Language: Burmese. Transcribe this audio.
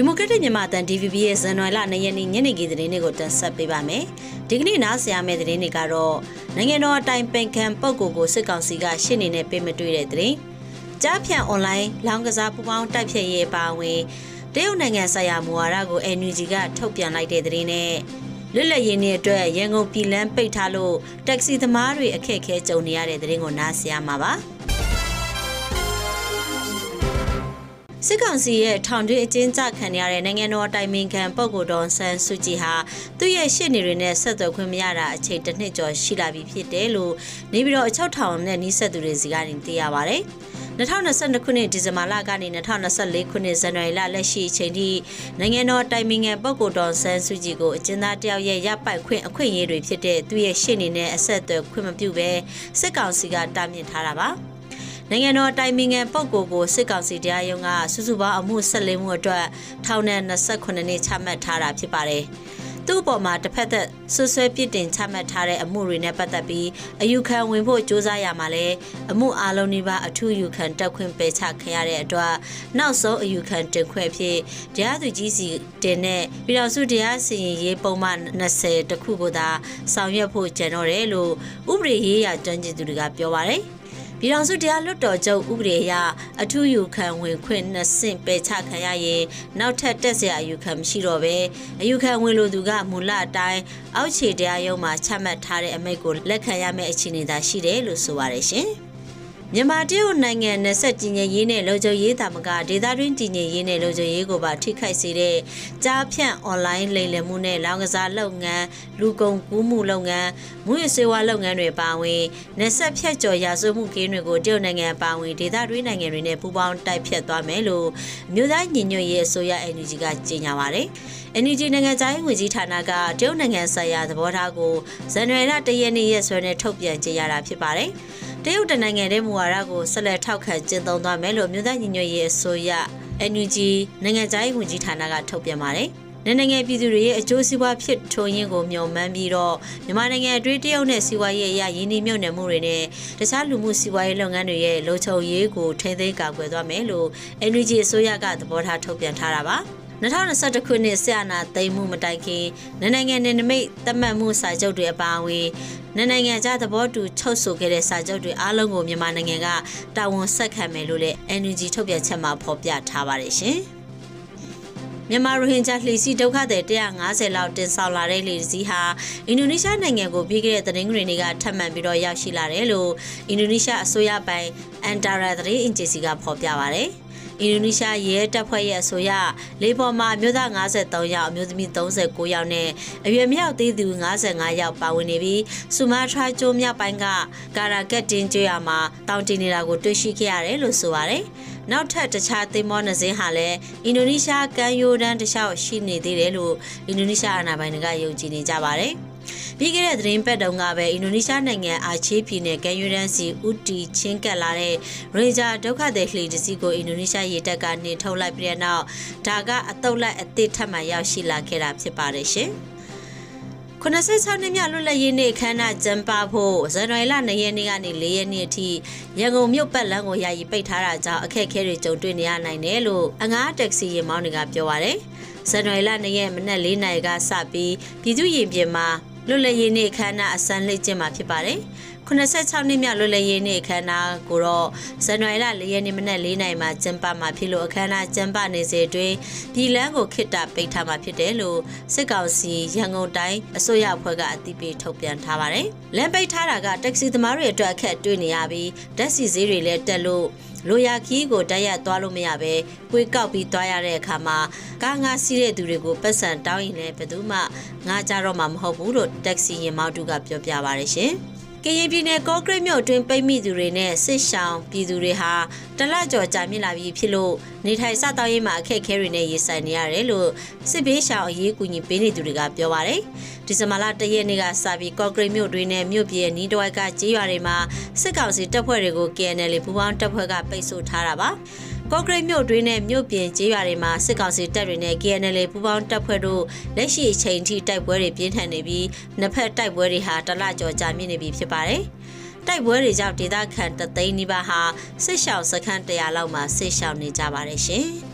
ဒီမိုကရက်တစ်မြန်မာတန် DVB ရဲ့ဇန်နဝါရီလ2ရက်နေ့ညနေခင်းသတင်းတွေကိုတင်ဆက်ပေးပါမယ်။ဒီကနေ့နားဆင်ရမယ့်သတင်းတွေကတော့နိုင်ငံတော်အတိုင်ပင်ခံပုဂ္ဂိုလ်ကိုစစ်ကောင်စီကရှင်းနေနဲ့ပေးမတွေ့တဲ့သတင်း။ကြားဖြန့်အွန်လိုင်းလောင်းကစားပူပေါင်းတိုက်ဖြတ်ရေးပါဝင်တရုတ်နိုင်ငံဆိုင်ရာမူဝါဒကို NUG ကထုတ်ပြန်လိုက်တဲ့သတင်းနဲ့လွတ်လပ်ရေးနေ့အတွက်ရန်ကုန်ပြည်လန်းပိတ်ထားလို့တက္ကစီသမားတွေအခက်အခဲကြုံနေရတဲ့သတင်းကိုနားဆင်ရမှာပါ။ စစ်ကောင်စီရဲ့ထောင်တွင်းအကျဉ်းချခံရတဲ့နိုင်ငံတော်တိုင်ပင်ခံပုဂ္ဂိုလ်တော်ဆန်းစုကြည်ဟာသူ့ရဲ့ရှစ်နေတွေနဲ့ဆက်သွယ်ခွင့်မရတာအချိန်တစ်နှစ်ကျော်ရှိလာပြီဖြစ်တယ်လို့နေပြည်တော်အချုပ်ထောင်နဲ့နှိဆက်သူတွေစီကနေသိရပါဗျ။2022ခုနှစ်ဒီဇင်ဘာလကနေ2024ခုနှစ်ဇန်နဝါရီလလက်ရှိအချိန်ထိနိုင်ငံတော်တိုင်ပင်ခံပုဂ္ဂိုလ်တော်ဆန်းစုကြည်ကိုအကျဉ်းသားတယောက်ရဲ့ရပိုက်ခွင့်အခွင့်အရေးတွေဖြစ်တဲ့သူ့ရဲ့ရှစ်နေနဲ့အဆက်အသွယ်ခွင့်မပြုဘဲစစ်ကောင်စီကတားမြစ်ထားတာပါ။ နိုင်ငံတော်တိုင်ပင်ခံပုဂ္ဂိုလ်ကိုစစ်ကောင်စီတရားရုံးကစုစုပေါင်းအမှုဆက်လက်မှုအတွက်ထောင်နဲ့28နှစ်ချမှတ်ထားတာဖြစ်ပါတယ်။သူ့အပေါ်မှာတစ်ဖက်သက်ဆွဆွဲပြစ်တင်ချမှတ်ထားတဲ့အမှုတွေနဲ့ပတ်သက်ပြီးအယူခံဝင်ဖို့စ조사ရမှာလဲအမှုအလုံးနီးပါးအထူးယူခံတက်ခွင့်ပယ်ချခံရတဲ့အတွက်နောက်ဆုံးအယူခံတင်ခွင့်ဖြစ်တရားသူကြီးစီတင်တဲ့ပြည်တော်စုတရားစီရင်ရေးပုံမှန်20တခုကိုသာဆောင်ရွက်ဖို့ကြံတော့တယ်လို့ဥပဒေရေးရာကျွမ်းကျင်သူတွေကပြောပါတယ်။ ပြည်ထောင်စုတရားလွှတ်တော်ချုပ်ဥပဒေအရအထူးယူခံဝင်ခွင့်နှစ်ဆင့်ပယ်ချခံရရင်နောက်ထပ်တက်စရာအယူခံမရှိတော့ဘဲအယူခံဝင်လို့သူကမူလအတိုင်းအောက်ခြေတရားရုံးမှာချမှတ်ထားတဲ့အမိန့်ကိုလက်ခံရမယ့်အခြေအနေသာရှိတယ်လို့ဆိုပါတယ်ရှင်။ မြန်မာတရုတ်နိုင်ငံနဲ့ဆက်ကြည်ငြိမ်ရေးနဲ့လုံခြုံရေးတာမကဒေသတွင်းတည်ငြိမ်ရေးနဲ့လုံခြုံရေးကိုပါထိခိုက်စေတဲ့ကြားဖြန့်အွန်လိုင်းလိမ်လည်မှုနဲ့လောင်ကစားလုပ်ငန်းလူကုန်ကူးမှုလုပ်ငန်းမူရစေဝါလုပ်ငန်းတွေပါဝင်နဲ့ဆက်ဖြတ်ကျော်ရာဇဝမှုကင်းတွေကိုတရုတ်နိုင်ငံပါဝင်ဒေသတွင်းနိုင်ငံတွေနဲ့ပူးပေါင်းတိုက်ဖြတ်သွားမယ်လို့မြို့သားညီညွတ်ရေးအစိုးရ NUG ကကြေညာပါတယ်။ NUG နိုင်ငံသားရေးဝန်ကြီးဌာနကတရုတ်နိုင်ငံဆိုင်ရာသဘောထားကိုဇန်နဝါရီလ၁ရက်နေ့ရက်စွဲနဲ့ထုတ်ပြန်ကြေညာတာဖြစ်ပါတယ်။ တရုတ်တနိုင်ငံတဲ့မူဝါဒကိုဆက်လက်ထောက်ခံကျင့်သုံးသွားမယ်လို့မြို့သားညီညွတ်ရေးအစိုးရ NUG နိုင်ငံသားရေးဝန်ကြီးဌာနကထုတ်ပြန်ပါတယ်။နိုင်ငံပြည်သူတွေရဲ့အကျိုးစီးပွားဖြစ်ထွန်းရင်းကိုမျှော်မှန်းပြီးတော့မြန်မာနိုင်ငံအတွင်းတရုတ်နဲ့စီးပွားရေးအရရင်းနှီးမြှုပ်နှံမှုတွေနဲ့တခြားလူမှုစီးပွားရေးလုပ်ငန်းတွေရဲ့လုံခြုံရေးကိုထိန်းသိမ်းကာကွယ်သွားမယ်လို့ NUG အစိုးရကသဘောထားထုတ်ပြန်ထားတာပါ။ 2021ခုနှစ်ဆရာနာသိမ်းမှုမတိုင်ခင်နိုင်ငံနယ်နိမိတ်သတ်မှတ်မှုစာချုပ်တွေအပါအဝင်နိုင်ငံခြားသဘောတူချုပ်ဆိုခဲ့တဲ့စာချုပ်တွေအားလုံးကိုမြန်မာနိုင်ငံကတာဝန်ဆက်ခံမယ်လို့လည်း NUG ထုတ်ပြန်ချက်မှာဖော်ပြထားပါတယ်ရှင်။မြန်မာရိုဟင်ဂျာလှေစီဒုက္ခသည်150လောက်တင်ဆောင်လာတဲ့လှေစီးဟာအင်ဒိုနီးရှားနိုင်ငံကိုပြီးခဲ့တဲ့သတင်းတွေတွေကထပ်မံပြီးတော့ရောက်ရှိလာတယ်လို့အင်ဒိုနီးရှားအစိုးရပိုင်အန်တာရာသတင်းအင်ဂျင်စီကဖော်ပြပါဗျ။ အင်ဒိုနီးရှားရဲတပ်ဖွဲ့ရဲ့အဆိုအရလေပေါ်မှာမြို့သား53ယောက်အမျိုးသမီး39ယောက်နဲ့အရွယ်မြောက်သေးသူ55ယောက်ပါဝင်နေပြီးဆူမာထရာကျိုးမြောက်ပိုင်းကကာရာကက်တင်ကျွော်မှာတောင်တင်နေတာကိုတွေ့ရှိခဲ့ရတယ်လို့ဆိုပါတယ်။နောက်ထပ်တခြားသင်္ဘောနှစင်းဟာလည်းအင်ဒိုနီးရှားကမ်းရိုးတန်းတစ်လျှောက်ရှိနေသေးတယ်လို့အင်ဒိုနီးရှားအာဏာပိုင်တွေကယုံကြည်နေကြပါတယ်။ ပြီးခဲ့တဲ့သတင်းပတ်တုန်းကပဲအင်ဒိုနီးရှားနိုင်ငံအာချေးပြည်နယ်ကမ်းရိုးတန်းစီဥတီချင်းကပ်လာတဲ့ရေဂျာဒုက္ခသည်လှေတစ်စီးကိုအင်ဒိုနီးရှားရေတပ်ကနေထုတ်လိုက်ပြီးတဲ့နောက်ဒါကအတုပ်လိုက်အသစ်ထပ်မံရောက်ရှိလာခဲ့တာဖြစ်ပါတယ်ရှင်။96နှစ်မြောက်လွတ်လပ်ရေးနေ့အခမ်းအနားကျင်းပဖို့ဇန်နဝါရီလ2ရက်နေ့ကနေ4ရက်နေ့အထိရန်ကုန်မြို့ပတ်လမ်းကိုယာယီပိတ်ထားတာကြောင့်အခက်အခဲတွေကြုံတွေ့နေရနိုင်တယ်လို့အငားတက္ကစီယာဉ်မောင်းတွေကပြောပါရယ်ဇန်နဝါရီလ2ရက်မနက်4နာရီကစပြီးပြည်သူရင်ပြင်မှာ လွတ်လပ်ရေးနေ့အခမ်းအနားအစမ်းလှည့်ကျင်းမှာဖြစ်ပါတယ်။86နှစ်မြောက်လွတ်လပ်ရေးနေ့အခမ်းအနားကိုတော့ဇန်နဝါရီလ၄ရက်နေ့မနက်၄နာရီမှာကျင်းပမှာဖြစ်လို့အခမ်းအနားကျင်းပနေစေအတွင်းပြည်လန်းကိုခိတ္တပိတ်ထားမှာဖြစ်တယ်လို့စစ်ကောင်စီရန်ကုန်တိုင်းအစိုးရအဖွဲ့ကအသိပေးထုတ်ပြန်ထားပါတယ်။လမ်းပိတ်ထားတာကတက္ကစီသမားတွေအတွက်အခက်တွေ့နေရပြီးဓာတ်ဆီဈေးတွေလည်းတက်လို့ လိုရာခီးကိုတက်ရက်သွားလို့မရပဲကွေးကောက်ပြီးသွားရတဲ့အခါမှာကားငါစီးတဲ့သူတွေကိုပတ်စံတောင်းရင်လည်းဘယ်သူမှငါကြတော့မှမဟုတ်ဘူးလို့တက္ကစီရင်မောက်တူကပြောပြပါရရှင်။ ကရင်ပြည်နယ်ကော့ကရိတ်မြို့အတွင်းပိတ်မိသူတွေနဲ့စစ်ရှောင်ပြည်သူတွေဟာတလကြော်ကြာမြင့်လာပြီးဖြစ်လို့နေထိုင်စတောက်ရေးမှာအခက်အခဲတွေနဲ့ရင်ဆိုင်နေရတယ်လို့စစ်ဘေးရှောင်အရေးကူညီပေးနေသူတွေကပြောပါတယ်။ဒီဇင်ဘာလ၁ရက်နေ့ကစပြီးကော့ကရိတ်မြို့တွင်းနဲ့မြို့ပြည်နီးတဝိုက်ကကြေးရွာတွေမှာစစ်ကောင်စီတပ်ဖွဲ့တွေကို KNL ပူးပေါင်းတပ်ဖွဲ့ကပိတ်ဆို့ထားတာပါ။ ကော့ဂရိတ်မြို့တွင်းနဲ့မြို့ပြင်ကျေးရွာတွေမှာစစ်ကောင်စီတပ်တွေနဲ့ KNL ပူးပေါင်းတပ်ဖွဲ့တို့လက်ရှိအချိန်ထိတိုက်ပွဲတွေပြင်းထန်နေပြီးနှစ်ဖက်တိုက်ပွဲတွေဟာတလကျော်ကြာမြင့်နေပြီဖြစ်ပါတယ်။တိုက်ပွဲတွေကြောင့်ဒေသခံတသိန်းနီးပါးဟာစစ်ရှောင်စခန်း100လောက်မှာစစ်ရှောင်နေကြပါတယ်ရှင်။